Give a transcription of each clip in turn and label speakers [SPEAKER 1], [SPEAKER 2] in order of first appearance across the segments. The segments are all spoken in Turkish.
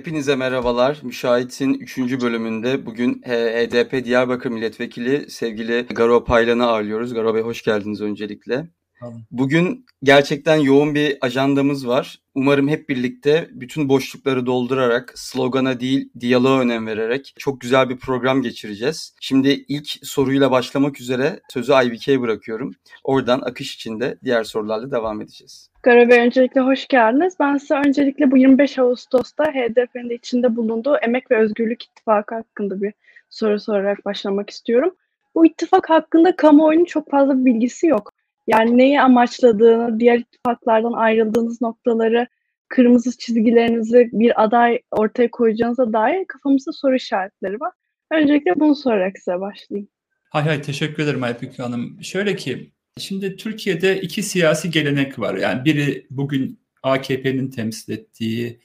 [SPEAKER 1] Hepinize merhabalar. Müşahit'in 3. bölümünde bugün HDP Diyarbakır Milletvekili sevgili Garo Paylan'ı ağırlıyoruz. Garo Bey hoş geldiniz öncelikle. Bugün gerçekten yoğun bir ajandamız var. Umarım hep birlikte bütün boşlukları doldurarak, slogana değil diyaloğa önem vererek çok güzel bir program geçireceğiz. Şimdi ilk soruyla başlamak üzere sözü IBK'ye bırakıyorum. Oradan akış içinde diğer sorularla devam edeceğiz.
[SPEAKER 2] Bey öncelikle hoş geldiniz. Ben size öncelikle bu 25 Ağustos'ta HDP'nin de içinde bulunduğu Emek ve Özgürlük İttifakı hakkında bir soru sorarak başlamak istiyorum. Bu ittifak hakkında kamuoyunun çok fazla bir bilgisi yok. Yani neyi amaçladığını, diğer ittifaklardan ayrıldığınız noktaları, kırmızı çizgilerinizi bir aday ortaya koyacağınıza dair kafamızda soru işaretleri var. Öncelikle bunu sorarak size başlayayım.
[SPEAKER 3] Hay hay teşekkür ederim Aybük Hanım. Şöyle ki şimdi Türkiye'de iki siyasi gelenek var. Yani biri bugün AKP'nin temsil ettiği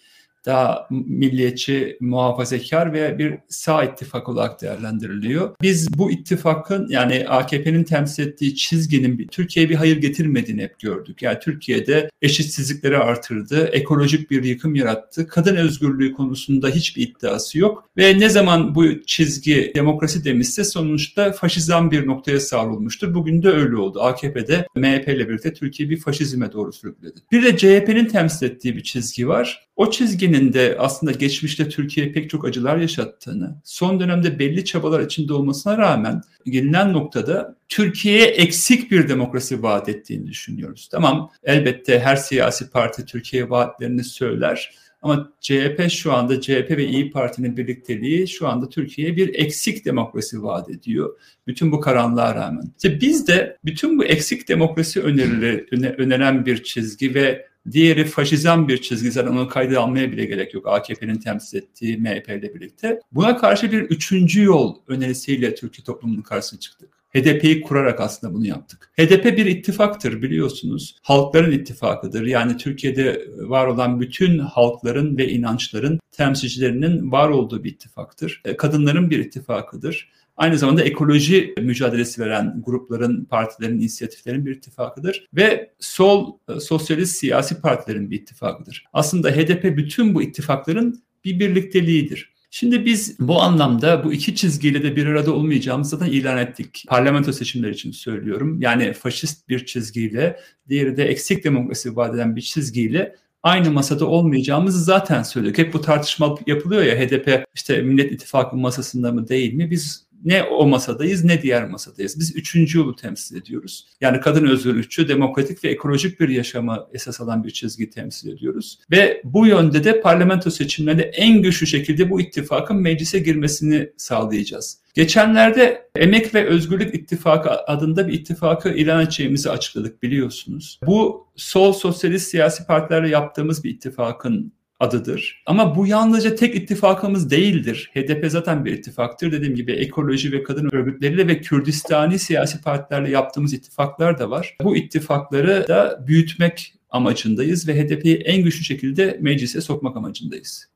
[SPEAKER 3] daha milliyetçi, muhafazakar ve bir sağ ittifak olarak değerlendiriliyor. Biz bu ittifakın yani AKP'nin temsil ettiği çizginin Türkiye'ye bir hayır getirmediğini hep gördük. Yani Türkiye'de eşitsizlikleri artırdı, ekolojik bir yıkım yarattı. Kadın özgürlüğü konusunda hiçbir iddiası yok ve ne zaman bu çizgi demokrasi demişse sonuçta faşizan bir noktaya savrulmuştur. Bugün de öyle oldu. AKP'de MHP ile birlikte Türkiye bir faşizme doğru sürükledi. Bir de CHP'nin temsil ettiği bir çizgi var. O çizginin de aslında geçmişte Türkiye pek çok acılar yaşattığını, son dönemde belli çabalar içinde olmasına rağmen gelinen noktada Türkiye'ye eksik bir demokrasi vaat ettiğini düşünüyoruz. Tamam elbette her siyasi parti Türkiye vaatlerini söyler ama CHP şu anda CHP ve İyi Parti'nin birlikteliği şu anda Türkiye'ye bir eksik demokrasi vaat ediyor. Bütün bu karanlığa rağmen. İşte biz de bütün bu eksik demokrasi önerileri öneren bir çizgi ve Diğeri faşizan bir çizgi zaten onu kayda almaya bile gerek yok AKP'nin temsil ettiği MHP ile birlikte. Buna karşı bir üçüncü yol önerisiyle Türkiye toplumunun karşısına çıktık. HDP'yi kurarak aslında bunu yaptık. HDP bir ittifaktır biliyorsunuz. Halkların ittifakıdır. Yani Türkiye'de var olan bütün halkların ve inançların temsilcilerinin var olduğu bir ittifaktır. E, kadınların bir ittifakıdır aynı zamanda ekoloji mücadelesi veren grupların, partilerin, inisiyatiflerin bir ittifakıdır ve sol e, sosyalist siyasi partilerin bir ittifakıdır. Aslında HDP bütün bu ittifakların bir birlikteliğidir. Şimdi biz bu anlamda bu iki çizgiyle de bir arada olmayacağımızı zaten ilan ettik. Parlamento seçimleri için söylüyorum. Yani faşist bir çizgiyle, diğeri de eksik demokrasi vaat eden bir çizgiyle aynı masada olmayacağımızı zaten söyledik. Hep bu tartışma yapılıyor ya HDP işte Millet İttifakı masasında mı değil mi? Biz ne o masadayız ne diğer masadayız. Biz üçüncü yolu temsil ediyoruz. Yani kadın özgürlükçü, demokratik ve ekolojik bir yaşamı esas alan bir çizgi temsil ediyoruz. Ve bu yönde de parlamento seçimlerinde en güçlü şekilde bu ittifakın meclise girmesini sağlayacağız. Geçenlerde Emek ve Özgürlük İttifakı adında bir ittifakı ilan edeceğimizi açıkladık biliyorsunuz. Bu sol sosyalist siyasi partilerle yaptığımız bir ittifakın adıdır. Ama bu yalnızca tek ittifakımız değildir. HDP zaten bir ittifaktır. Dediğim gibi ekoloji ve kadın örgütleriyle ve Kürdistani siyasi partilerle yaptığımız ittifaklar da var. Bu ittifakları da büyütmek amacındayız ve HDP'yi en güçlü şekilde meclise sokmak amacındayız.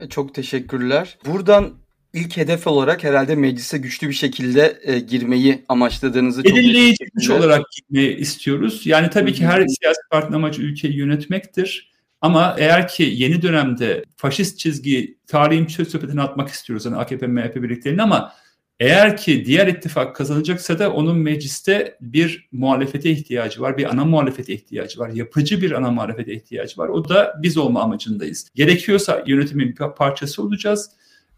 [SPEAKER 1] E, çok teşekkürler. Buradan ilk hedef olarak herhalde meclise güçlü bir şekilde e, girmeyi amaçladığınızı çok
[SPEAKER 3] Belirleyici güç olarak gitmeyi istiyoruz. Yani tabii ki her siyasi partinin amacı ülkeyi yönetmektir. Ama eğer ki yeni dönemde faşist çizgi tarihin çöz sohbetine atmak istiyoruz yani AKP MHP birlikteliğini ama eğer ki diğer ittifak kazanacaksa da onun mecliste bir muhalefete ihtiyacı var, bir ana muhalefete ihtiyacı var, yapıcı bir ana muhalefete ihtiyacı var. O da biz olma amacındayız. Gerekiyorsa yönetimin bir parçası olacağız.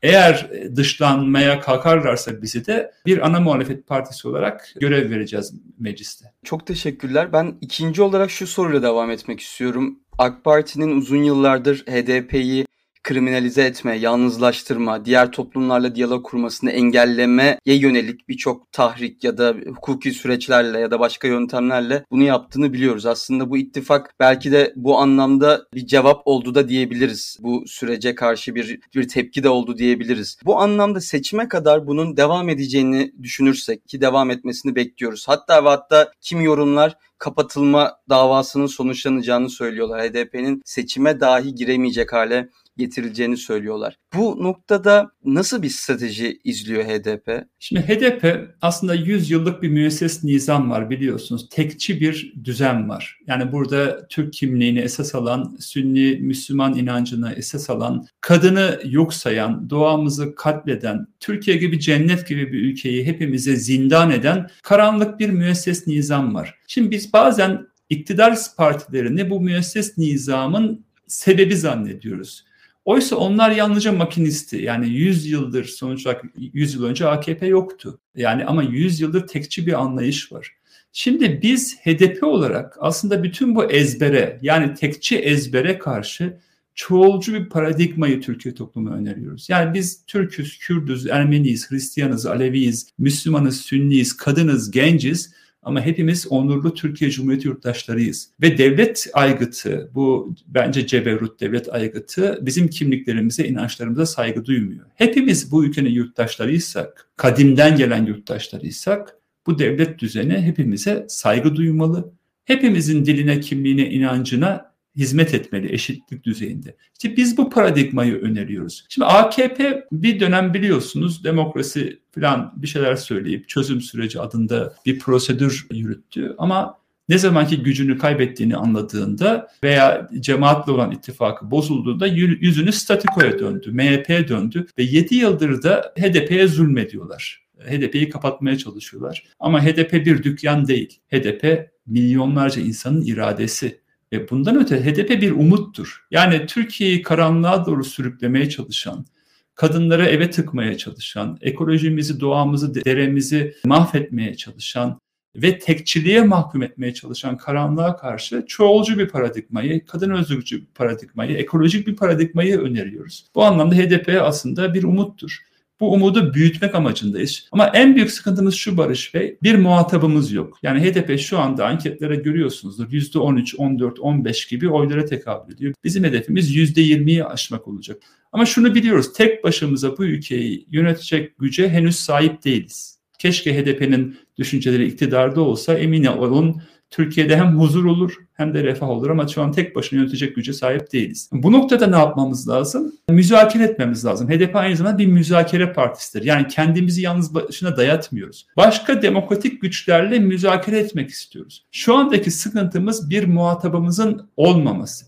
[SPEAKER 3] Eğer dışlanmaya kalkarlarsa bizi de bir ana muhalefet partisi olarak görev vereceğiz mecliste.
[SPEAKER 1] Çok teşekkürler. Ben ikinci olarak şu soruyla devam etmek istiyorum. AK Parti'nin uzun yıllardır HDP'yi kriminalize etme, yalnızlaştırma, diğer toplumlarla diyalog kurmasını engellemeye yönelik birçok tahrik ya da hukuki süreçlerle ya da başka yöntemlerle bunu yaptığını biliyoruz. Aslında bu ittifak belki de bu anlamda bir cevap oldu da diyebiliriz. Bu sürece karşı bir bir tepki de oldu diyebiliriz. Bu anlamda seçime kadar bunun devam edeceğini düşünürsek ki devam etmesini bekliyoruz. Hatta ve hatta kim yorumlar kapatılma davasının sonuçlanacağını söylüyorlar. HDP'nin seçime dahi giremeyecek hale getirileceğini söylüyorlar. Bu noktada nasıl bir strateji izliyor HDP?
[SPEAKER 3] Şimdi HDP aslında 100 yıllık bir müesses nizam var biliyorsunuz. Tekçi bir düzen var. Yani burada Türk kimliğini esas alan, Sünni Müslüman inancını esas alan, kadını yok sayan, doğamızı katleden, Türkiye gibi cennet gibi bir ülkeyi hepimize zindan eden karanlık bir müesses nizam var. Şimdi biz bazen iktidar partilerini bu müesses nizamın sebebi zannediyoruz. Oysa onlar yalnızca makinisti. Yani 100 yıldır sonuç olarak 100 yıl önce AKP yoktu. Yani ama 100 yıldır tekçi bir anlayış var. Şimdi biz HDP olarak aslında bütün bu ezbere yani tekçi ezbere karşı çoğulcu bir paradigmayı Türkiye toplumu öneriyoruz. Yani biz Türküz, Kürdüz, Ermeniyiz, Hristiyanız, Aleviyiz, Müslümanız, Sünniyiz, kadınız, genciz ama hepimiz onurlu Türkiye Cumhuriyeti yurttaşlarıyız. Ve devlet aygıtı, bu bence ceberut devlet aygıtı bizim kimliklerimize, inançlarımıza saygı duymuyor. Hepimiz bu ülkenin yurttaşlarıysak, kadimden gelen yurttaşlarıysak bu devlet düzeni hepimize saygı duymalı. Hepimizin diline, kimliğine, inancına hizmet etmeli eşitlik düzeyinde. İşte biz bu paradigmayı öneriyoruz. Şimdi AKP bir dönem biliyorsunuz demokrasi falan bir şeyler söyleyip çözüm süreci adında bir prosedür yürüttü ama ne zamanki gücünü kaybettiğini anladığında veya cemaatle olan ittifakı bozulduğunda yüzünü statikoya döndü, MHP'ye döndü ve 7 yıldır da HDP'ye zulmediyorlar. HDP'yi kapatmaya çalışıyorlar. Ama HDP bir dükkan değil. HDP milyonlarca insanın iradesi. Ve bundan öte HDP bir umuttur. Yani Türkiye'yi karanlığa doğru sürüklemeye çalışan, kadınları eve tıkmaya çalışan, ekolojimizi, doğamızı, deremizi mahvetmeye çalışan ve tekçiliğe mahkum etmeye çalışan karanlığa karşı çoğulcu bir paradigmayı, kadın özgürlükçü bir paradigmayı, ekolojik bir paradigmayı öneriyoruz. Bu anlamda HDP aslında bir umuttur. Bu umudu büyütmek amacındayız. Ama en büyük sıkıntımız şu Barış Bey, bir muhatabımız yok. Yani HDP şu anda anketlere görüyorsunuzdur. %13, 14, 15 gibi oylara tekabül ediyor. Bizim hedefimiz %20'yi aşmak olacak. Ama şunu biliyoruz, tek başımıza bu ülkeyi yönetecek güce henüz sahip değiliz. Keşke HDP'nin düşünceleri iktidarda olsa emin olun Türkiye'de hem huzur olur hem de refah olur ama şu an tek başına yönetecek güce sahip değiliz. Bu noktada ne yapmamız lazım? Müzakere etmemiz lazım. HDP aynı zamanda bir müzakere partisidir. Yani kendimizi yalnız başına dayatmıyoruz. Başka demokratik güçlerle müzakere etmek istiyoruz. Şu andaki sıkıntımız bir muhatabımızın olmaması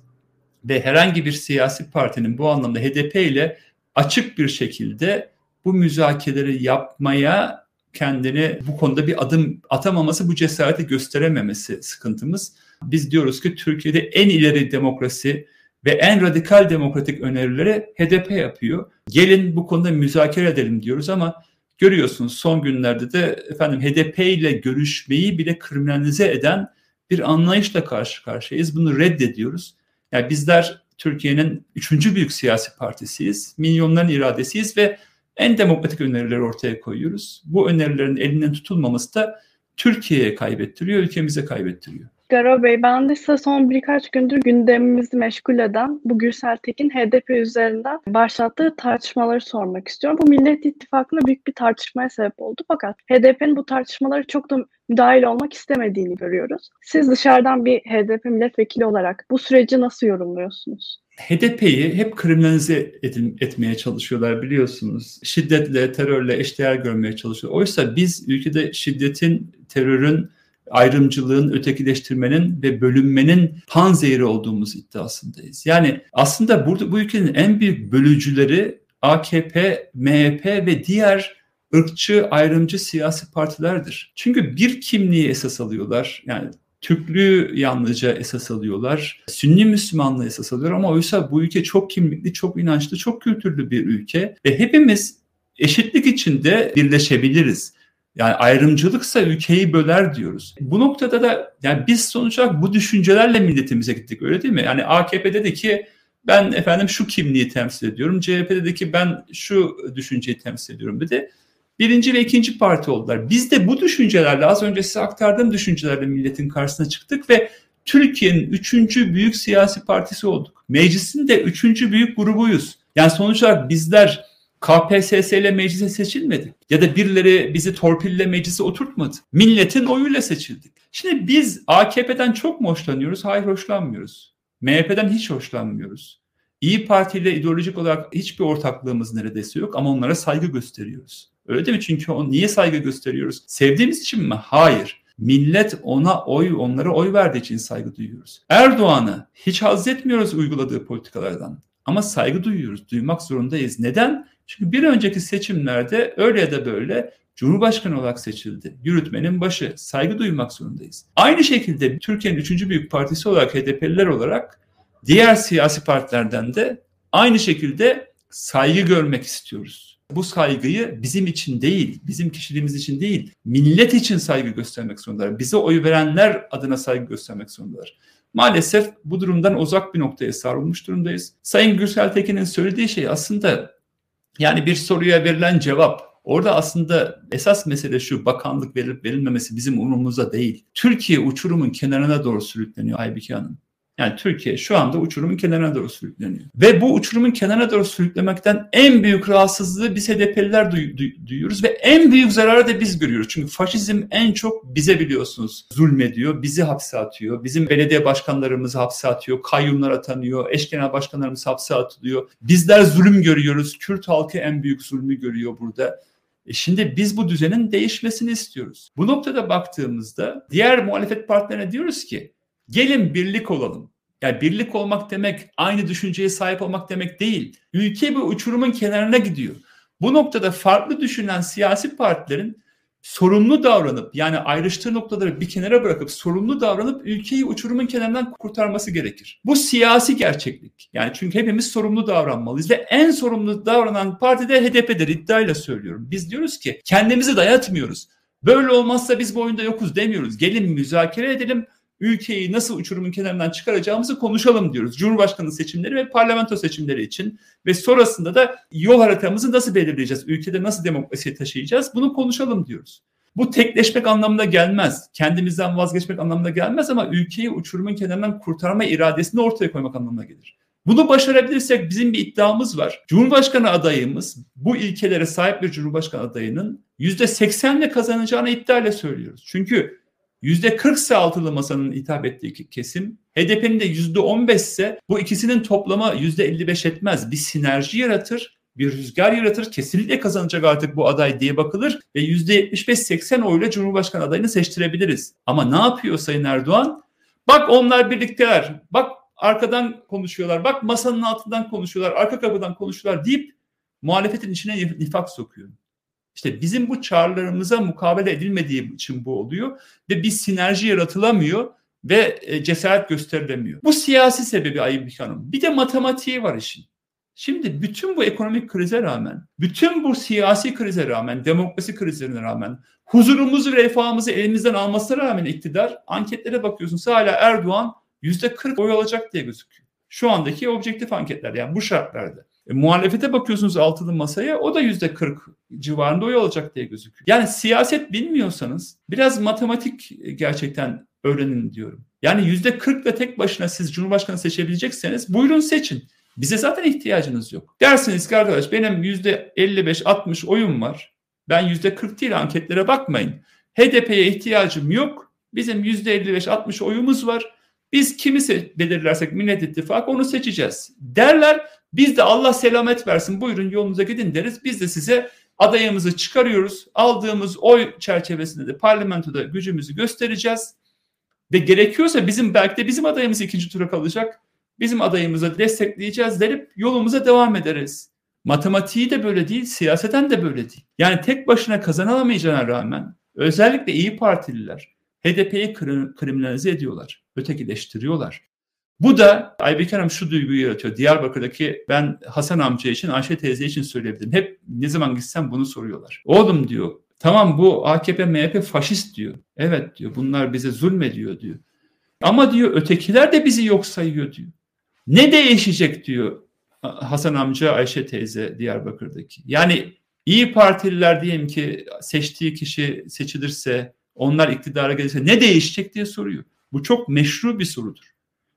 [SPEAKER 3] ve herhangi bir siyasi partinin bu anlamda HDP ile açık bir şekilde bu müzakereleri yapmaya kendini bu konuda bir adım atamaması, bu cesareti gösterememesi sıkıntımız. Biz diyoruz ki Türkiye'de en ileri demokrasi ve en radikal demokratik önerileri HDP yapıyor. Gelin bu konuda müzakere edelim diyoruz ama görüyorsunuz son günlerde de efendim HDP ile görüşmeyi bile kriminalize eden bir anlayışla karşı karşıyayız. Bunu reddediyoruz. Yani bizler Türkiye'nin üçüncü büyük siyasi partisiyiz. Milyonların iradesiyiz ve en demokratik önerileri ortaya koyuyoruz. Bu önerilerin elinden tutulmaması da Türkiye'ye kaybettiriyor, ülkemize kaybettiriyor.
[SPEAKER 2] Garo Bey, ben de size son birkaç gündür gündemimizi meşgul eden bu Gürsel Tekin HDP üzerinden başlattığı tartışmaları sormak istiyorum. Bu Millet İttifakı'nda büyük bir tartışmaya sebep oldu fakat HDP'nin bu tartışmaları çok da müdahil olmak istemediğini görüyoruz. Siz dışarıdan bir HDP milletvekili olarak bu süreci nasıl yorumluyorsunuz?
[SPEAKER 3] HDP'yi hep kriminalize edin, etmeye çalışıyorlar biliyorsunuz. Şiddetle, terörle eşdeğer görmeye çalışıyor. Oysa biz ülkede şiddetin, terörün, ayrımcılığın, ötekileştirmenin ve bölünmenin panzehiri olduğumuz iddiasındayız. Yani aslında burada bu ülkenin en büyük bölücüleri AKP, MHP ve diğer ırkçı, ayrımcı siyasi partilerdir. Çünkü bir kimliği esas alıyorlar. Yani Türklüğü yalnızca esas alıyorlar. Sünni Müslümanlığı esas alıyor ama oysa bu ülke çok kimlikli, çok inançlı, çok kültürlü bir ülke ve hepimiz eşitlik içinde birleşebiliriz. Yani ayrımcılıksa ülkeyi böler diyoruz. Bu noktada da yani biz sonuç olarak bu düşüncelerle milletimize gittik öyle değil mi? Yani AKP dedi ki ben efendim şu kimliği temsil ediyorum. CHP dedi ki ben şu düşünceyi temsil ediyorum dedi birinci ve ikinci parti oldular. Biz de bu düşüncelerle az önce size aktardığım düşüncelerle milletin karşısına çıktık ve Türkiye'nin üçüncü büyük siyasi partisi olduk. Meclisin de üçüncü büyük grubuyuz. Yani sonuç olarak bizler KPSS ile meclise seçilmedik. Ya da birileri bizi torpille meclise oturtmadı. Milletin oyuyla seçildik. Şimdi biz AKP'den çok mu hoşlanıyoruz? Hayır hoşlanmıyoruz. MHP'den hiç hoşlanmıyoruz. İyi Parti ile ideolojik olarak hiçbir ortaklığımız neredeyse yok ama onlara saygı gösteriyoruz. Öyle değil mi? Çünkü o niye saygı gösteriyoruz? Sevdiğimiz için mi? Hayır. Millet ona oy, onlara oy verdiği için saygı duyuyoruz. Erdoğan'ı hiç haz etmiyoruz uyguladığı politikalardan. Ama saygı duyuyoruz, duymak zorundayız. Neden? Çünkü bir önceki seçimlerde öyle ya da böyle Cumhurbaşkanı olarak seçildi. Yürütmenin başı. Saygı duymak zorundayız. Aynı şekilde Türkiye'nin üçüncü büyük partisi olarak HDP'liler olarak diğer siyasi partilerden de aynı şekilde saygı görmek istiyoruz. Bu saygıyı bizim için değil, bizim kişiliğimiz için değil, millet için saygı göstermek zorundalar. Bize oy verenler adına saygı göstermek zorundalar. Maalesef bu durumdan uzak bir noktaya sarılmış durumdayız. Sayın Gürsel Tekin'in söylediği şey aslında yani bir soruya verilen cevap Orada aslında esas mesele şu bakanlık verilip verilmemesi bizim umurumuzda değil. Türkiye uçurumun kenarına doğru sürükleniyor Aybike Hanım. Yani Türkiye şu anda uçurumun kenarına doğru sürükleniyor. Ve bu uçurumun kenarına doğru sürüklemekten en büyük rahatsızlığı biz HDP'liler duy- duy- duyuyoruz ve en büyük zararı da biz görüyoruz. Çünkü faşizm en çok bize biliyorsunuz zulmediyor, bizi hapse atıyor, bizim belediye başkanlarımızı hapse atıyor, kayyumlar atanıyor, eş genel başkanlarımız hapse atılıyor. Bizler zulüm görüyoruz, Kürt halkı en büyük zulmü görüyor burada. E şimdi biz bu düzenin değişmesini istiyoruz. Bu noktada baktığımızda diğer muhalefet partilerine diyoruz ki gelin birlik olalım. Yani birlik olmak demek aynı düşünceye sahip olmak demek değil. Ülke bir uçurumun kenarına gidiyor. Bu noktada farklı düşünen siyasi partilerin sorumlu davranıp yani ayrıştığı noktaları bir kenara bırakıp sorumlu davranıp ülkeyi uçurumun kenarından kurtarması gerekir. Bu siyasi gerçeklik. Yani çünkü hepimiz sorumlu davranmalıyız ve en sorumlu davranan parti de HDP'dir iddiayla söylüyorum. Biz diyoruz ki kendimizi dayatmıyoruz. Böyle olmazsa biz bu oyunda yokuz demiyoruz. Gelin müzakere edelim ülkeyi nasıl uçurumun kenarından çıkaracağımızı konuşalım diyoruz. Cumhurbaşkanı seçimleri ve parlamento seçimleri için ve sonrasında da yol haritamızı nasıl belirleyeceğiz? Ülkede nasıl demokrasiyi taşıyacağız? Bunu konuşalım diyoruz. Bu tekleşmek anlamına gelmez. Kendimizden vazgeçmek anlamına gelmez ama ülkeyi uçurumun kenarından kurtarma iradesini ortaya koymak anlamına gelir. Bunu başarabilirsek bizim bir iddiamız var. Cumhurbaşkanı adayımız bu ilkelere sahip bir Cumhurbaşkanı adayının %80'le kazanacağını iddiayla söylüyoruz. Çünkü %40 ise altılı masanın hitap ettiği kesim, HDP'nin de %15 ise bu ikisinin toplamı %55 etmez. Bir sinerji yaratır, bir rüzgar yaratır. Kesinlikle kazanacak artık bu aday diye bakılır ve %75-80 oyla Cumhurbaşkanı adayını seçtirebiliriz. Ama ne yapıyor Sayın Erdoğan? Bak onlar birlikteler, bak arkadan konuşuyorlar, bak masanın altından konuşuyorlar, arka kapıdan konuşuyorlar deyip muhalefetin içine nifak sokuyor. İşte bizim bu çağrılarımıza mukabele edilmediği için bu oluyor ve bir sinerji yaratılamıyor ve e, cesaret gösterilemiyor. Bu siyasi sebebi Ayıp Hanım. Bir de matematiği var işin. Şimdi bütün bu ekonomik krize rağmen, bütün bu siyasi krize rağmen, demokrasi krizlerine rağmen, huzurumuzu, refahımızı elimizden almasına rağmen iktidar anketlere bakıyorsunuz hala Erdoğan yüzde 40 oy alacak diye gözüküyor. Şu andaki objektif anketler yani bu şartlarda. E, muhalefete bakıyorsunuz altılı masaya o da yüzde 40 civarında oy alacak diye gözüküyor. Yani siyaset bilmiyorsanız biraz matematik gerçekten öğrenin diyorum. Yani yüzde 40 ile tek başına siz Cumhurbaşkanı seçebilecekseniz buyurun seçin. Bize zaten ihtiyacınız yok. Dersiniz ki arkadaş benim yüzde 55-60 oyum var. Ben yüzde 40 değil anketlere bakmayın. HDP'ye ihtiyacım yok. Bizim yüzde 55-60 oyumuz var. Biz kimi belirlersek Millet İttifakı onu seçeceğiz. Derler biz de Allah selamet versin buyurun yolunuza gidin deriz. Biz de size adayımızı çıkarıyoruz. Aldığımız oy çerçevesinde de parlamentoda gücümüzü göstereceğiz. Ve gerekiyorsa bizim belki de bizim adayımız ikinci tura kalacak. Bizim adayımızı destekleyeceğiz derip yolumuza devam ederiz. Matematiği de böyle değil, siyaseten de böyle değil. Yani tek başına kazanamayacağına rağmen özellikle iyi Partililer HDP'yi kriminalize ediyorlar, ötekileştiriyorlar. Bu da Aybek Hanım şu duyguyu yaratıyor. Diyarbakır'daki ben Hasan amca için, Ayşe teyze için söyleyebilirim. Hep ne zaman gitsem bunu soruyorlar. Oğlum diyor, tamam bu AKP, MHP faşist diyor. Evet diyor, bunlar bize zulmediyor diyor. Ama diyor ötekiler de bizi yok sayıyor diyor. Ne değişecek diyor Hasan amca, Ayşe teyze Diyarbakır'daki. Yani iyi Partililer diyelim ki seçtiği kişi seçilirse, onlar iktidara gelirse ne değişecek diye soruyor. Bu çok meşru bir sorudur.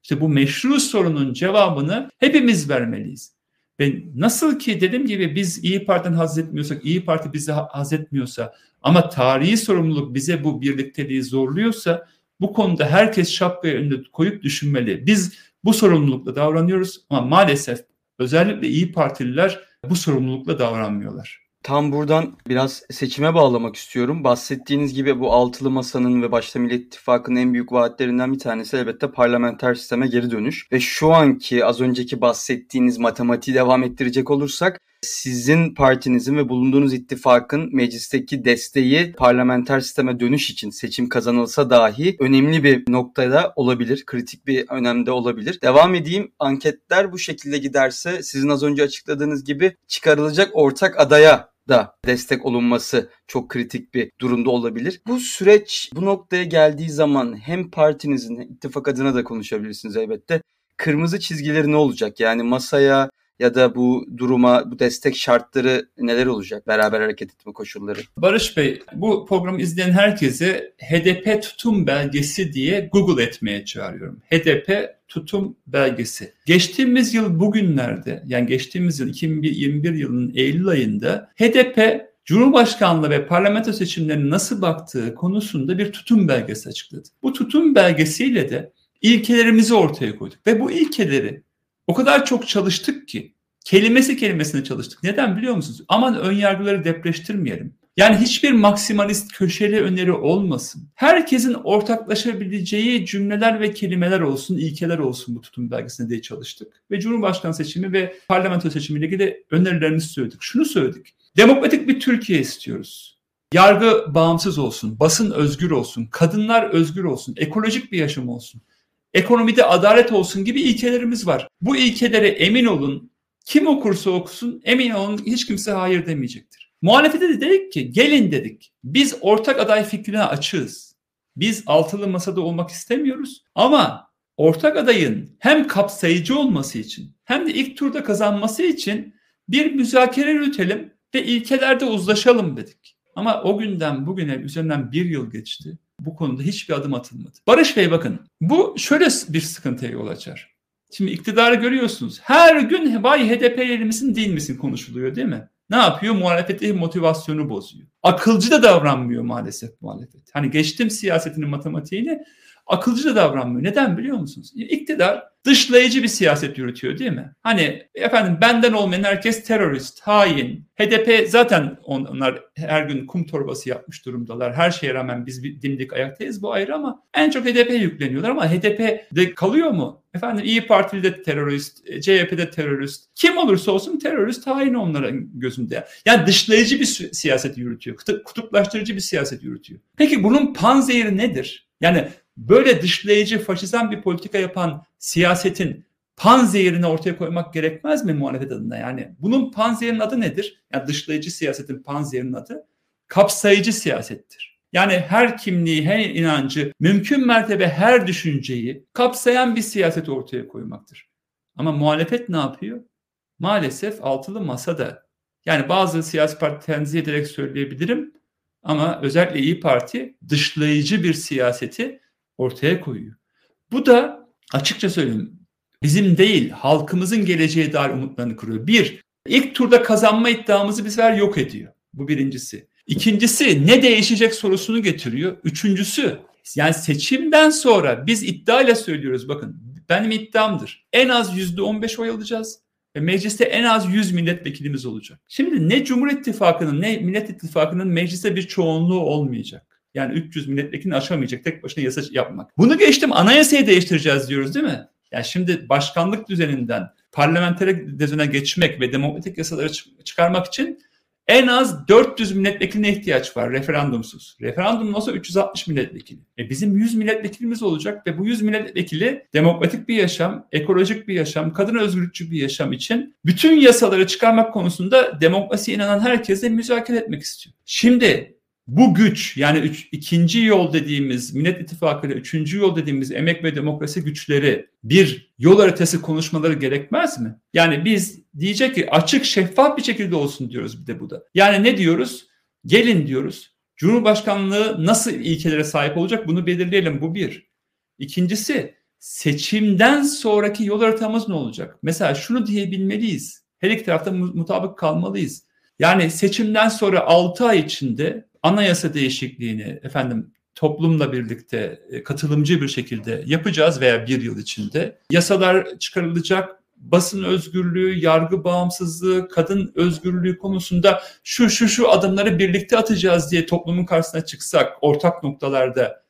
[SPEAKER 3] İşte bu meşru sorunun cevabını hepimiz vermeliyiz. Ve nasıl ki dediğim gibi biz İyi Parti'den haz etmiyorsak, İyi Parti bizi haz etmiyorsa ama tarihi sorumluluk bize bu birlikteliği zorluyorsa bu konuda herkes şapkayı önünde koyup düşünmeli. Biz bu sorumlulukla davranıyoruz ama maalesef özellikle iyi Partililer bu sorumlulukla davranmıyorlar.
[SPEAKER 1] Tam buradan biraz seçime bağlamak istiyorum. Bahsettiğiniz gibi bu altılı masanın ve başta Millet İttifakı'nın en büyük vaatlerinden bir tanesi elbette parlamenter sisteme geri dönüş. Ve şu anki az önceki bahsettiğiniz matematiği devam ettirecek olursak sizin partinizin ve bulunduğunuz ittifakın meclisteki desteği parlamenter sisteme dönüş için seçim kazanılsa dahi önemli bir noktada olabilir. Kritik bir önemde olabilir. Devam edeyim. Anketler bu şekilde giderse sizin az önce açıkladığınız gibi çıkarılacak ortak adaya da destek olunması çok kritik bir durumda olabilir. Bu süreç bu noktaya geldiği zaman hem partinizin ittifak adına da konuşabilirsiniz elbette. Kırmızı çizgileri ne olacak? Yani masaya ya da bu duruma, bu destek şartları neler olacak? Beraber hareket etme koşulları.
[SPEAKER 3] Barış Bey, bu programı izleyen herkese HDP tutum belgesi diye Google etmeye çağırıyorum. HDP tutum belgesi. Geçtiğimiz yıl bugünlerde, yani geçtiğimiz yıl 2021 yılının Eylül ayında HDP Cumhurbaşkanlığı ve parlamento seçimlerine nasıl baktığı konusunda bir tutum belgesi açıkladı. Bu tutum belgesiyle de ilkelerimizi ortaya koyduk ve bu ilkeleri o kadar çok çalıştık ki kelimesi kelimesine çalıştık. Neden biliyor musunuz? Aman ön yargıları depreştirmeyelim. Yani hiçbir maksimalist köşeli öneri olmasın. Herkesin ortaklaşabileceği cümleler ve kelimeler olsun, ilkeler olsun bu tutum belgesinde diye çalıştık. Ve Cumhurbaşkanı seçimi ve parlamento seçimiyle ilgili önerilerimizi söyledik. Şunu söyledik. Demokratik bir Türkiye istiyoruz. Yargı bağımsız olsun, basın özgür olsun, kadınlar özgür olsun, ekolojik bir yaşam olsun ekonomide adalet olsun gibi ilkelerimiz var. Bu ilkelere emin olun, kim okursa okusun emin olun hiç kimse hayır demeyecektir. Muhalefete de dedik ki gelin dedik. Biz ortak aday fikrine açığız. Biz altılı masada olmak istemiyoruz ama ortak adayın hem kapsayıcı olması için hem de ilk turda kazanması için bir müzakere yürütelim ve ilkelerde uzlaşalım dedik. Ama o günden bugüne üzerinden bir yıl geçti bu konuda hiçbir adım atılmadı. Barış Bey bakın bu şöyle bir sıkıntıya yol açar. Şimdi iktidarı görüyorsunuz. Her gün vay HDP yeri misin değil misin konuşuluyor değil mi? Ne yapıyor? Muhalefetin motivasyonu bozuyor. Akılcı da davranmıyor maalesef muhalefet. Hani geçtim siyasetinin matematiğini akılcı da davranmıyor. Neden biliyor musunuz? İktidar dışlayıcı bir siyaset yürütüyor değil mi? Hani efendim benden olmayan herkes terörist, hain. HDP zaten onlar her gün kum torbası yapmış durumdalar. Her şeye rağmen biz bir dimdik ayaktayız bu ayrı ama en çok HDP yükleniyorlar ama HDP de kalıyor mu? Efendim İyi Partili de terörist, CHP'de terörist. Kim olursa olsun terörist hain onların gözünde. Yani dışlayıcı bir siyaset yürütüyor. Kutuplaştırıcı bir siyaset yürütüyor. Peki bunun panzehiri nedir? Yani böyle dışlayıcı, faşizan bir politika yapan siyasetin panzehirini ortaya koymak gerekmez mi muhalefet adına? Yani bunun panzehirin adı nedir? Yani dışlayıcı siyasetin panzehirinin adı kapsayıcı siyasettir. Yani her kimliği, her inancı, mümkün mertebe her düşünceyi kapsayan bir siyaset ortaya koymaktır. Ama muhalefet ne yapıyor? Maalesef altılı masada. Yani bazı siyasi parti tenzih ederek söyleyebilirim ama özellikle İyi Parti dışlayıcı bir siyaseti ortaya koyuyor. Bu da açıkça söyleyeyim bizim değil halkımızın geleceğe dair umutlarını kuruyor. Bir, ilk turda kazanma iddiamızı bir sefer yok ediyor. Bu birincisi. İkincisi ne değişecek sorusunu getiriyor. Üçüncüsü yani seçimden sonra biz iddiayla söylüyoruz bakın benim iddiamdır. En az yüzde on beş oy alacağız ve mecliste en az 100 milletvekilimiz olacak. Şimdi ne Cumhur İttifakı'nın ne Millet İttifakı'nın mecliste bir çoğunluğu olmayacak. Yani 300 milletvekilini aşamayacak tek başına yasa yapmak. Bunu geçtim anayasayı değiştireceğiz diyoruz değil mi? Yani şimdi başkanlık düzeninden parlamenter düzene geçmek ve demokratik yasaları çıkarmak için en az 400 milletvekiline ihtiyaç var referandumsuz. Referandum olsa 360 milletvekili. E bizim 100 milletvekilimiz olacak ve bu 100 milletvekili demokratik bir yaşam, ekolojik bir yaşam, kadın özgürlükçü bir yaşam için bütün yasaları çıkarmak konusunda demokrasiye inanan herkesle müzakere etmek istiyor. Şimdi bu güç yani üç, ikinci yol dediğimiz Millet İttifakı ile üçüncü yol dediğimiz emek ve demokrasi güçleri bir yol haritası konuşmaları gerekmez mi? Yani biz diyecek ki açık şeffaf bir şekilde olsun diyoruz bir de bu da. Yani ne diyoruz? Gelin diyoruz. Cumhurbaşkanlığı nasıl ilkelere sahip olacak bunu belirleyelim bu bir. İkincisi seçimden sonraki yol haritamız ne olacak? Mesela şunu diyebilmeliyiz. Her iki tarafta mutabık kalmalıyız. Yani seçimden sonra 6 ay içinde anayasa değişikliğini efendim toplumla birlikte e, katılımcı bir şekilde yapacağız veya bir yıl içinde. Yasalar çıkarılacak, basın özgürlüğü, yargı bağımsızlığı, kadın özgürlüğü konusunda şu şu şu adımları birlikte atacağız diye toplumun karşısına çıksak ortak noktalarda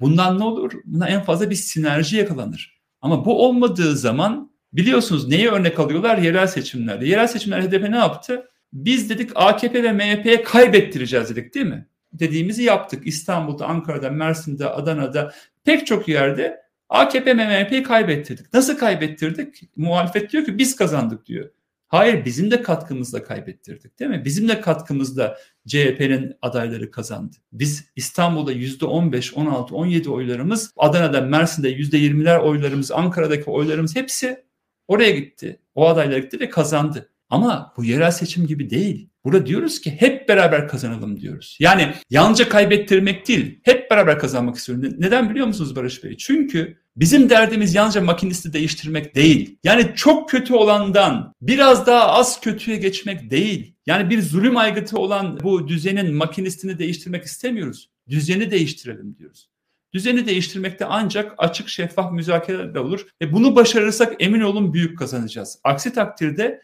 [SPEAKER 3] bundan ne olur? Buna en fazla bir sinerji yakalanır. Ama bu olmadığı zaman biliyorsunuz neyi örnek alıyorlar? Yerel seçimlerde. Yerel seçimler HDP ne yaptı? Biz dedik AKP ve MHP'ye kaybettireceğiz dedik değil mi? Dediğimizi yaptık. İstanbul'da, Ankara'da, Mersin'de, Adana'da pek çok yerde AKP ve MHP'yi kaybettirdik. Nasıl kaybettirdik? Muhalefet diyor ki biz kazandık diyor. Hayır bizim de katkımızla kaybettirdik değil mi? Bizim de katkımızla CHP'nin adayları kazandı. Biz İstanbul'da yüzde 15, 16, 17 oylarımız, Adana'da, Mersin'de yüzde 20'ler oylarımız, Ankara'daki oylarımız hepsi oraya gitti. O adaylar gitti ve kazandı. Ama bu yerel seçim gibi değil. Burada diyoruz ki hep beraber kazanalım diyoruz. Yani yalnızca kaybettirmek değil, hep beraber kazanmak istiyorum. Neden biliyor musunuz Barış Bey? Çünkü bizim derdimiz yalnızca makinisti değiştirmek değil. Yani çok kötü olandan biraz daha az kötüye geçmek değil. Yani bir zulüm aygıtı olan bu düzenin makinistini değiştirmek istemiyoruz. Düzeni değiştirelim diyoruz. Düzeni değiştirmekte ancak açık şeffaf müzakereler olur ve bunu başarırsak emin olun büyük kazanacağız. Aksi takdirde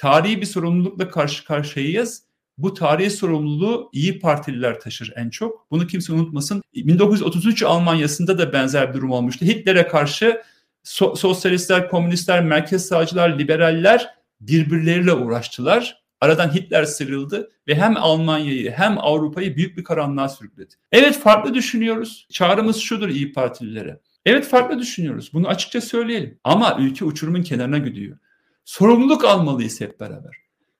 [SPEAKER 3] tarihi bir sorumlulukla karşı karşıyayız. Bu tarihi sorumluluğu iyi Partililer taşır en çok. Bunu kimse unutmasın. 1933 Almanya'sında da benzer bir durum olmuştu. Hitler'e karşı so- sosyalistler, komünistler, merkez sağcılar, liberaller birbirleriyle uğraştılar. Aradan Hitler sıyrıldı ve hem Almanya'yı hem Avrupa'yı büyük bir karanlığa sürükledi. Evet farklı düşünüyoruz. Çağrımız şudur iyi Partililere. Evet farklı düşünüyoruz. Bunu açıkça söyleyelim. Ama ülke uçurumun kenarına gidiyor sorumluluk almalıyız hep beraber.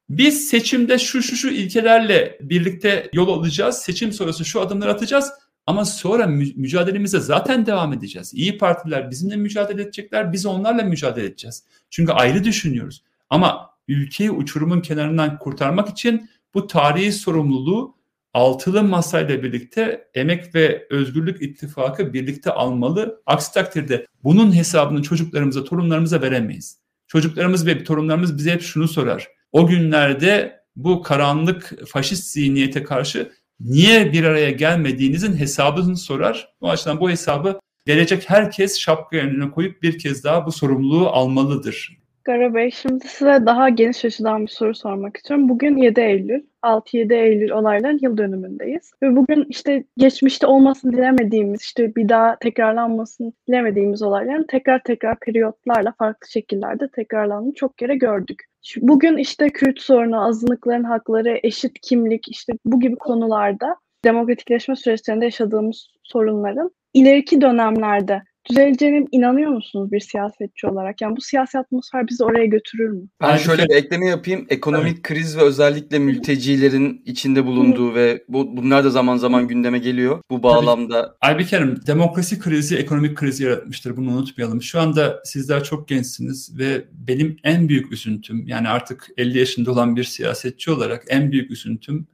[SPEAKER 3] Biz seçimde şu şu şu ilkelerle birlikte yol alacağız. Seçim sonrası şu adımları atacağız. Ama sonra mü- mücadelemize zaten devam edeceğiz. İyi partiler bizimle mücadele edecekler. Biz onlarla mücadele edeceğiz. Çünkü ayrı düşünüyoruz. Ama ülkeyi uçurumun kenarından kurtarmak için bu tarihi sorumluluğu altılı masayla birlikte Emek ve Özgürlük İttifakı birlikte almalı. Aksi takdirde bunun hesabını çocuklarımıza, torunlarımıza veremeyiz. Çocuklarımız ve torunlarımız bize hep şunu sorar. O günlerde bu karanlık faşist zihniyete karşı niye bir araya gelmediğinizin hesabını sorar. O açıdan bu hesabı gelecek herkes şapka önüne koyup bir kez daha bu sorumluluğu almalıdır.
[SPEAKER 2] Gara Bey, şimdi size daha geniş açıdan bir soru sormak istiyorum. Bugün 7 Eylül, 6-7 Eylül olayların yıl dönümündeyiz. Ve bugün işte geçmişte olmasını dilemediğimiz, işte bir daha tekrarlanmasını dilemediğimiz olayların tekrar tekrar periyotlarla farklı şekillerde tekrarlandığını çok kere gördük. Bugün işte Kürt sorunu, azınlıkların hakları, eşit kimlik, işte bu gibi konularda demokratikleşme süreçlerinde yaşadığımız sorunların ileriki dönemlerde düzeleceğine inanıyor musunuz bir siyasetçi olarak? Yani bu siyasi atmosfer bizi oraya götürür mü?
[SPEAKER 1] Ben şöyle bir ekleme yapayım. Ekonomik evet. kriz ve özellikle mültecilerin içinde bulunduğu ve bu, bunlar da zaman zaman gündeme geliyor. Bu bağlamda.
[SPEAKER 3] Aybike Hanım, demokrasi krizi ekonomik krizi yaratmıştır. Bunu unutmayalım. Şu anda sizler çok gençsiniz ve benim en büyük üzüntüm yani artık 50 yaşında olan bir siyasetçi olarak en büyük üzüntüm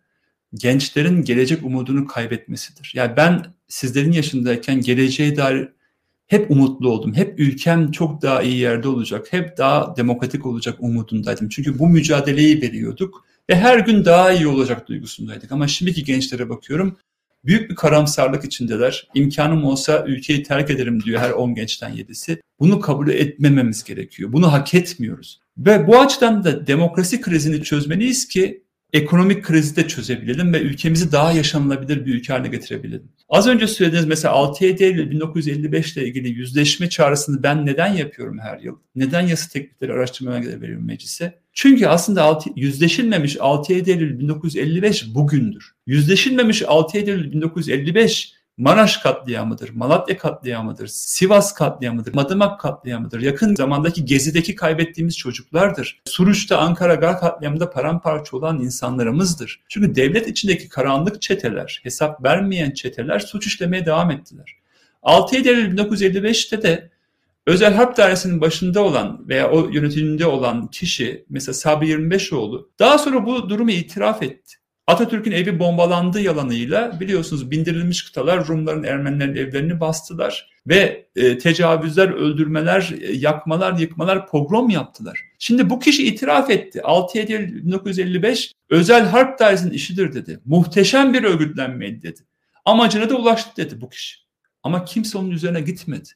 [SPEAKER 3] gençlerin gelecek umudunu kaybetmesidir. Yani ben sizlerin yaşındayken geleceğe dair hep umutlu oldum. Hep ülkem çok daha iyi yerde olacak. Hep daha demokratik olacak umudundaydım. Çünkü bu mücadeleyi veriyorduk ve her gün daha iyi olacak duygusundaydık. Ama şimdiki gençlere bakıyorum. Büyük bir karamsarlık içindeler. İmkanım olsa ülkeyi terk ederim diyor her 10 gençten 7'si. Bunu kabul etmememiz gerekiyor. Bunu hak etmiyoruz. Ve bu açıdan da demokrasi krizini çözmeliyiz ki ekonomik krizi de çözebilelim ve ülkemizi daha yaşanılabilir bir ülke haline getirebilelim. Az önce söylediğiniz mesela 6-7 Eylül 1955 ile ilgili yüzleşme çağrısını ben neden yapıyorum her yıl? Neden yasa teklifleri araştırmaya veriyorum meclise? Çünkü aslında 6, yüzleşilmemiş 6-7 Eylül 1955 bugündür. Yüzleşilmemiş 6-7 Eylül 1955 Maraş katliamıdır, Malatya katliamıdır, Sivas katliamıdır, Madımak katliamıdır, yakın zamandaki Gezi'deki kaybettiğimiz çocuklardır. Suruç'ta Ankara Gar katliamında paramparça olan insanlarımızdır. Çünkü devlet içindeki karanlık çeteler, hesap vermeyen çeteler suç işlemeye devam ettiler. 6 Eylül 1955'te de Özel Harp Dairesi'nin başında olan veya o yönetiminde olan kişi mesela Sabri 25oğlu daha sonra bu durumu itiraf etti. Atatürk'ün evi bombalandığı yalanıyla biliyorsunuz bindirilmiş kıtalar Rumların Ermenilerin evlerini bastılar ve e, tecavüzler, öldürmeler, e, yakmalar, yıkmalar, pogrom yaptılar. Şimdi bu kişi itiraf etti. 6-7 Eylül 1955 özel harp dairesinin işidir dedi. Muhteşem bir örgütlenmeydi dedi. Amacına da ulaştı dedi bu kişi. Ama kimse onun üzerine gitmedi.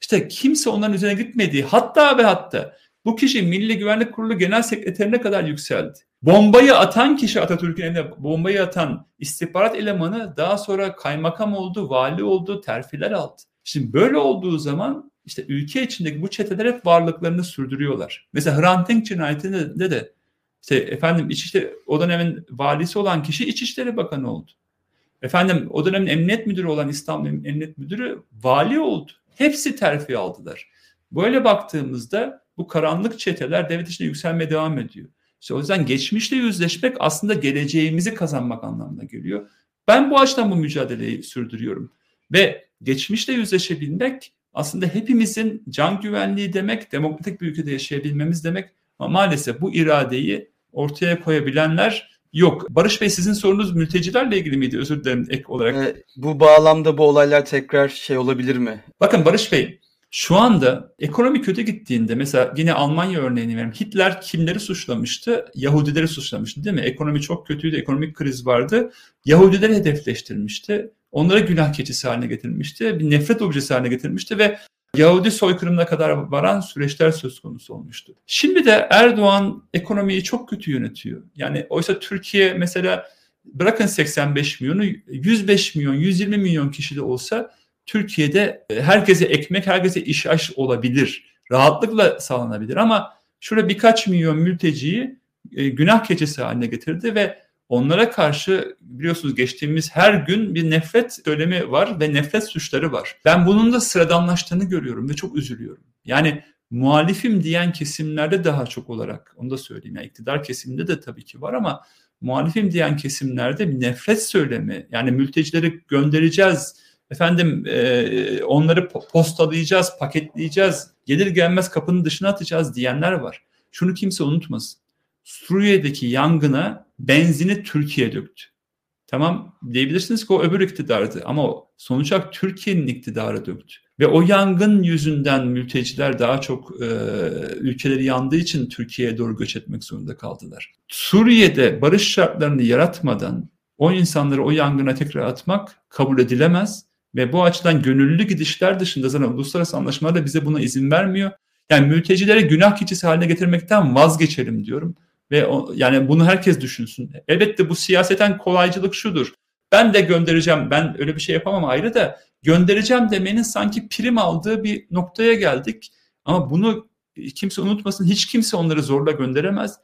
[SPEAKER 3] İşte kimse onların üzerine gitmediği hatta ve hatta Bu kişi Milli Güvenlik Kurulu Genel Sekreterine kadar yükseldi. Bombayı atan kişi Atatürk'ün elinde bombayı atan istihbarat elemanı daha sonra kaymakam oldu, vali oldu, terfiler aldı. Şimdi böyle olduğu zaman işte ülke içindeki bu çeteler hep varlıklarını sürdürüyorlar. Mesela Hrant Dink cinayetinde de işte efendim İçişleri, o dönemin valisi olan kişi İçişleri Bakanı oldu. Efendim o dönemin emniyet müdürü olan İstanbul Emniyet Müdürü vali oldu. Hepsi terfi aldılar. Böyle baktığımızda bu karanlık çeteler devlet içinde yükselmeye devam ediyor. İşte o yüzden geçmişle yüzleşmek aslında geleceğimizi kazanmak anlamına geliyor. Ben bu açıdan bu mücadeleyi sürdürüyorum. Ve geçmişle yüzleşebilmek aslında hepimizin can güvenliği demek, demokratik bir ülkede yaşayabilmemiz demek. Ama maalesef bu iradeyi ortaya koyabilenler yok. Barış Bey sizin sorunuz mültecilerle ilgili miydi? Özür dilerim ek olarak.
[SPEAKER 1] Ee, bu bağlamda bu olaylar tekrar şey olabilir mi?
[SPEAKER 3] Bakın Barış Bey şu anda ekonomi kötü gittiğinde mesela yine Almanya örneğini vereyim. Hitler kimleri suçlamıştı? Yahudileri suçlamıştı değil mi? Ekonomi çok kötüydü, ekonomik kriz vardı. Yahudileri hedefleştirmişti. Onlara günah keçisi haline getirmişti. Bir nefret objesi haline getirmişti ve Yahudi soykırımına kadar varan süreçler söz konusu olmuştu. Şimdi de Erdoğan ekonomiyi çok kötü yönetiyor. Yani oysa Türkiye mesela bırakın 85 milyonu 105 milyon 120 milyon kişi de olsa Türkiye'de e, herkese ekmek, herkese iş aş olabilir. Rahatlıkla sağlanabilir ama şurada birkaç milyon mülteciyi e, günah keçesi haline getirdi ve onlara karşı biliyorsunuz geçtiğimiz her gün bir nefret söylemi var ve nefret suçları var. Ben bunun da sıradanlaştığını görüyorum ve çok üzülüyorum. Yani muhalifim diyen kesimlerde daha çok olarak onu da söyleyeyim. Yani iktidar kesiminde de tabii ki var ama muhalifim diyen kesimlerde bir nefret söylemi yani mültecileri göndereceğiz efendim e, onları postalayacağız, paketleyeceğiz, gelir gelmez kapının dışına atacağız diyenler var. Şunu kimse unutmasın. Suriye'deki yangına benzini Türkiye döktü. Tamam diyebilirsiniz ki o öbür iktidardı ama sonuç olarak Türkiye'nin iktidarı döktü. Ve o yangın yüzünden mülteciler daha çok e, ülkeleri yandığı için Türkiye'ye doğru göç etmek zorunda kaldılar. Suriye'de barış şartlarını yaratmadan o insanları o yangına tekrar atmak kabul edilemez. Ve bu açıdan gönüllü gidişler dışında zaten uluslararası anlaşmalar da bize buna izin vermiyor. Yani mültecilere günah keçisi haline getirmekten vazgeçelim diyorum. Ve o, yani bunu herkes düşünsün. Elbette bu siyaseten kolaycılık şudur. Ben de göndereceğim, ben öyle bir şey yapamam ayrı da göndereceğim demenin sanki prim aldığı bir noktaya geldik. Ama bunu kimse unutmasın, hiç kimse onları zorla gönderemez.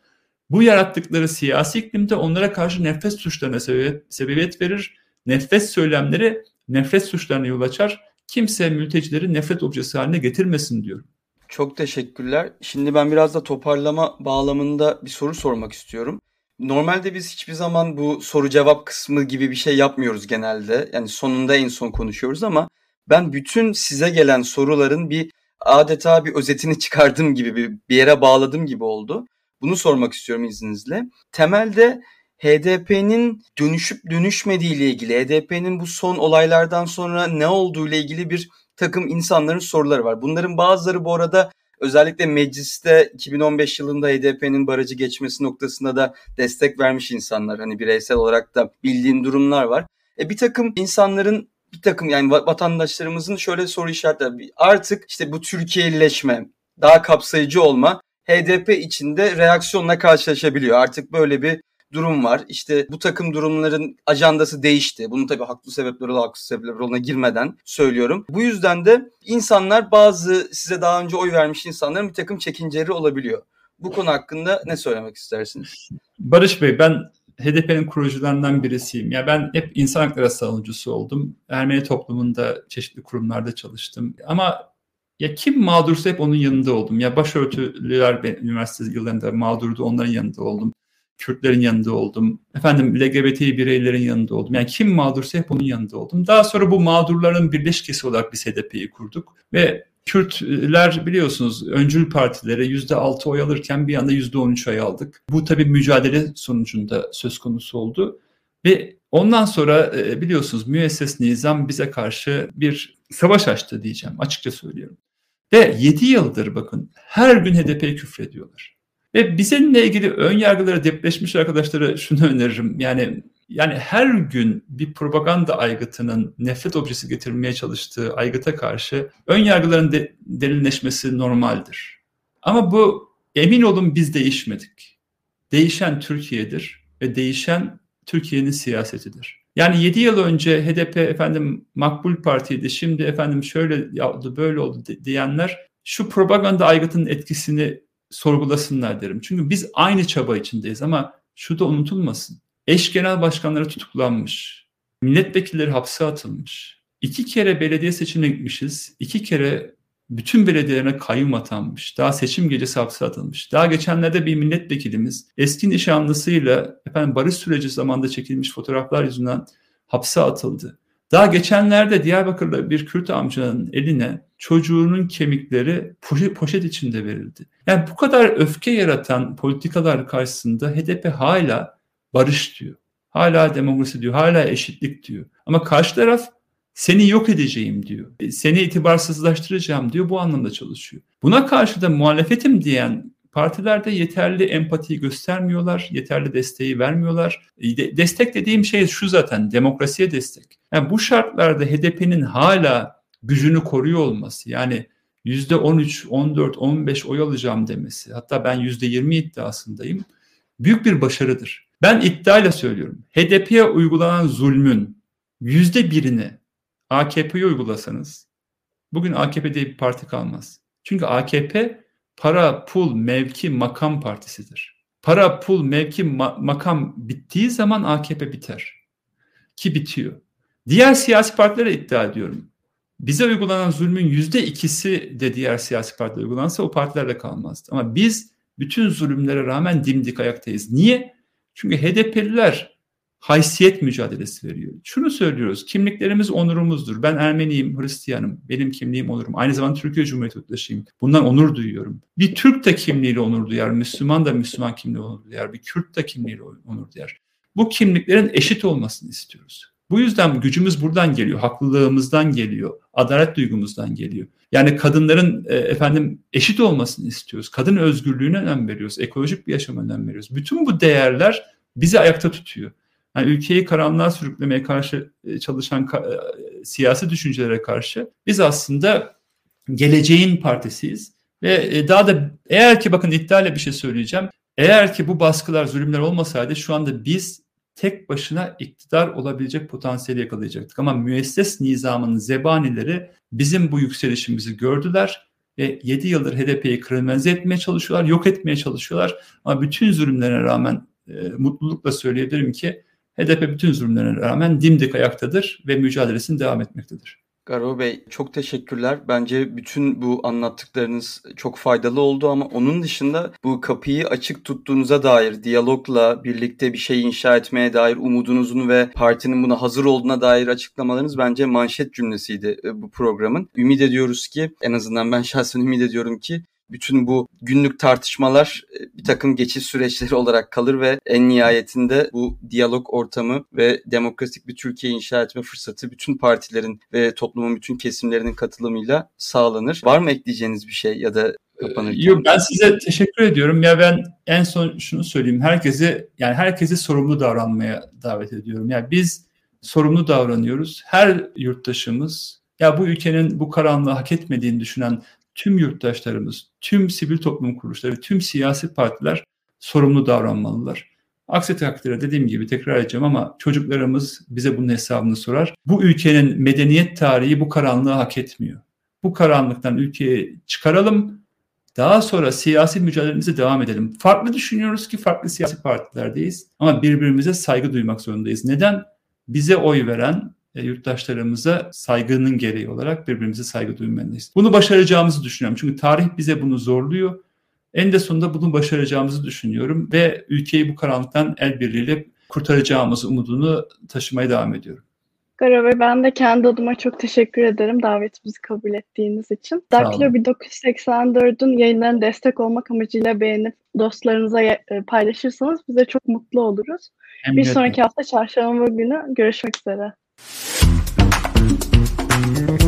[SPEAKER 3] Bu yarattıkları siyasi iklimde onlara karşı nefret suçlarına sebebiyet, verir. Nefret söylemleri nefret suçlarına yol açar. Kimse mültecileri nefret objesi haline getirmesin diyorum.
[SPEAKER 1] Çok teşekkürler. Şimdi ben biraz da toparlama bağlamında bir soru sormak istiyorum. Normalde biz hiçbir zaman bu soru cevap kısmı gibi bir şey yapmıyoruz genelde. Yani sonunda en son konuşuyoruz ama ben bütün size gelen soruların bir adeta bir özetini çıkardım gibi bir, bir yere bağladım gibi oldu. Bunu sormak istiyorum izninizle. Temelde HDP'nin dönüşüp dönüşmediği ile ilgili, HDP'nin bu son olaylardan sonra ne olduğu ile ilgili bir takım insanların soruları var. Bunların bazıları bu arada özellikle mecliste 2015 yılında HDP'nin barajı geçmesi noktasında da destek vermiş insanlar. Hani bireysel olarak da bildiğin durumlar var. E bir takım insanların bir takım yani vatandaşlarımızın şöyle soru işaretleri artık işte bu Türkiye'lileşme, daha kapsayıcı olma HDP içinde reaksiyonla karşılaşabiliyor. Artık böyle bir durum var. İşte bu takım durumların ajandası değişti. Bunun tabii haklı sebepleri olan haksız sebepleri olana girmeden söylüyorum. Bu yüzden de insanlar bazı size daha önce oy vermiş insanların bir takım çekinceleri olabiliyor. Bu konu hakkında ne söylemek istersiniz?
[SPEAKER 3] Barış Bey ben HDP'nin kurucularından birisiyim. Ya ben hep insan hakları savunucusu oldum. Ermeni toplumunda çeşitli kurumlarda çalıştım. Ama ya kim mağdursa hep onun yanında oldum. Ya başörtülüler üniversite yıllarında mağdurdu onların yanında oldum. Kürtlerin yanında oldum. Efendim LGBT bireylerin yanında oldum. Yani kim mağdursa hep onun yanında oldum. Daha sonra bu mağdurların birleşkesi olarak biz HDP'yi kurduk. Ve Kürtler biliyorsunuz öncül partilere %6 oy alırken bir anda %13 oy aldık. Bu tabii mücadele sonucunda söz konusu oldu. Ve ondan sonra e, biliyorsunuz müesses nizam bize karşı bir savaş açtı diyeceğim açıkça söylüyorum. Ve 7 yıldır bakın her gün HDP küfrediyorlar. Ve bizimle ilgili ön yargıları depreşmiş arkadaşlara şunu öneririm. Yani yani her gün bir propaganda aygıtının nefret objesi getirmeye çalıştığı aygıta karşı ön yargıların de, derinleşmesi normaldir. Ama bu emin olun biz değişmedik. Değişen Türkiye'dir ve değişen Türkiye'nin siyasetidir. Yani 7 yıl önce HDP efendim makbul partiydi, şimdi efendim şöyle oldu, böyle oldu diyenler şu propaganda aygıtının etkisini sorgulasınlar derim. Çünkü biz aynı çaba içindeyiz ama şu da unutulmasın. Eş genel başkanları tutuklanmış. Milletvekilleri hapse atılmış. İki kere belediye seçimine gitmişiz. İki kere bütün belediyelerine kayyum atanmış. Daha seçim gecesi hapse atılmış. Daha geçenlerde bir milletvekilimiz eski nişanlısıyla efendim barış süreci zamanında çekilmiş fotoğraflar yüzünden hapse atıldı. Daha geçenlerde Diyarbakır'da bir Kürt amcanın eline çocuğunun kemikleri poşet içinde verildi. Yani bu kadar öfke yaratan politikalar karşısında HDP hala barış diyor. Hala demokrasi diyor, hala eşitlik diyor. Ama karşı taraf seni yok edeceğim diyor. Seni itibarsızlaştıracağım diyor. Bu anlamda çalışıyor. Buna karşı da muhalefetim diyen partilerde yeterli empatiyi göstermiyorlar, yeterli desteği vermiyorlar. De- destek dediğim şey şu zaten, demokrasiye destek. Yani bu şartlarda HDP'nin hala gücünü koruyor olması, yani yüzde 13, 14, 15 oy alacağım demesi, hatta ben yüzde 20 iddiasındayım, büyük bir başarıdır. Ben iddiayla söylüyorum, HDP'ye uygulanan zulmün yüzde birini AKP'ye uygulasanız, bugün AKP diye bir parti kalmaz. Çünkü AKP para, pul, mevki, makam partisidir. Para, pul, mevki, ma- makam bittiği zaman AKP biter. Ki bitiyor. Diğer siyasi partilere iddia ediyorum. Bize uygulanan zulmün yüzde ikisi de diğer siyasi partilere uygulansa o partilerle kalmazdı. Ama biz bütün zulümlere rağmen dimdik ayaktayız. Niye? Çünkü HDP'liler haysiyet mücadelesi veriyor. Şunu söylüyoruz, kimliklerimiz onurumuzdur. Ben Ermeniyim, Hristiyanım, benim kimliğim onurum. Aynı zamanda Türkiye Cumhuriyeti yurttaşıyım. Bundan onur duyuyorum. Bir Türk de kimliğiyle onur duyar, Müslüman da Müslüman kimliğiyle onur duyar, bir Kürt de kimliğiyle onur duyar. Bu kimliklerin eşit olmasını istiyoruz. Bu yüzden gücümüz buradan geliyor, haklılığımızdan geliyor, adalet duygumuzdan geliyor. Yani kadınların e, efendim eşit olmasını istiyoruz. Kadın özgürlüğüne önem veriyoruz, ekolojik bir yaşama önem veriyoruz. Bütün bu değerler bizi ayakta tutuyor yani ülkeyi karanlığa sürüklemeye karşı e, çalışan e, siyasi düşüncelere karşı biz aslında geleceğin partisiyiz. Ve e, daha da eğer ki bakın iddiayla bir şey söyleyeceğim. Eğer ki bu baskılar, zulümler olmasaydı şu anda biz tek başına iktidar olabilecek potansiyeli yakalayacaktık. Ama müesses nizamının zebanileri bizim bu yükselişimizi gördüler ve 7 yıldır HDP'yi kriminalize etmeye çalışıyorlar, yok etmeye çalışıyorlar. Ama bütün zulümlere rağmen e, mutlulukla söyleyebilirim ki HDP bütün zulümlerine rağmen dimdik ayaktadır ve mücadelesini devam etmektedir.
[SPEAKER 1] Garo Bey çok teşekkürler. Bence bütün bu anlattıklarınız çok faydalı oldu ama onun dışında bu kapıyı açık tuttuğunuza dair diyalogla birlikte bir şey inşa etmeye dair umudunuzun ve partinin buna hazır olduğuna dair açıklamalarınız bence manşet cümlesiydi e, bu programın. Ümit ediyoruz ki en azından ben şahsen ümit ediyorum ki bütün bu günlük tartışmalar e, bir takım geçiş süreçleri olarak kalır ve en nihayetinde bu diyalog ortamı ve demokratik bir Türkiye inşa etme fırsatı bütün partilerin ve toplumun bütün kesimlerinin katılımıyla sağlanır. Var mı ekleyeceğiniz bir şey ya da
[SPEAKER 3] kapanırken? Yok ben size teşekkür ediyorum. Ya ben en son şunu söyleyeyim. Herkesi yani herkesi sorumlu davranmaya davet ediyorum. Yani biz sorumlu davranıyoruz. Her yurttaşımız ya bu ülkenin bu karanlığı hak etmediğini düşünen tüm yurttaşlarımız, tüm sivil toplum kuruluşları, tüm siyasi partiler sorumlu davranmalılar. Aksi takdirde dediğim gibi tekrar edeceğim ama çocuklarımız bize bunun hesabını sorar. Bu ülkenin medeniyet tarihi bu karanlığı hak etmiyor. Bu karanlıktan ülkeyi çıkaralım. Daha sonra siyasi mücadelemize devam edelim. Farklı düşünüyoruz ki farklı siyasi partilerdeyiz ama birbirimize saygı duymak zorundayız. Neden? Bize oy veren, e, yurttaşlarımıza saygının gereği olarak birbirimize saygı duymalıyız. Bunu başaracağımızı düşünüyorum. Çünkü tarih bize bunu zorluyor. En de sonunda bunu başaracağımızı düşünüyorum ve ülkeyi bu karanlıktan el birliğiyle kurtaracağımız umudunu taşımaya devam ediyorum.
[SPEAKER 2] Garo ve ben de kendi adıma çok teşekkür ederim davetimizi kabul ettiğiniz için. Daktilo 1984'ün yayınlarına destek olmak amacıyla beğenip dostlarınıza e, paylaşırsanız bize çok mutlu oluruz. Hem Bir sonraki hafta çarşamba günü görüşmek üzere. Musik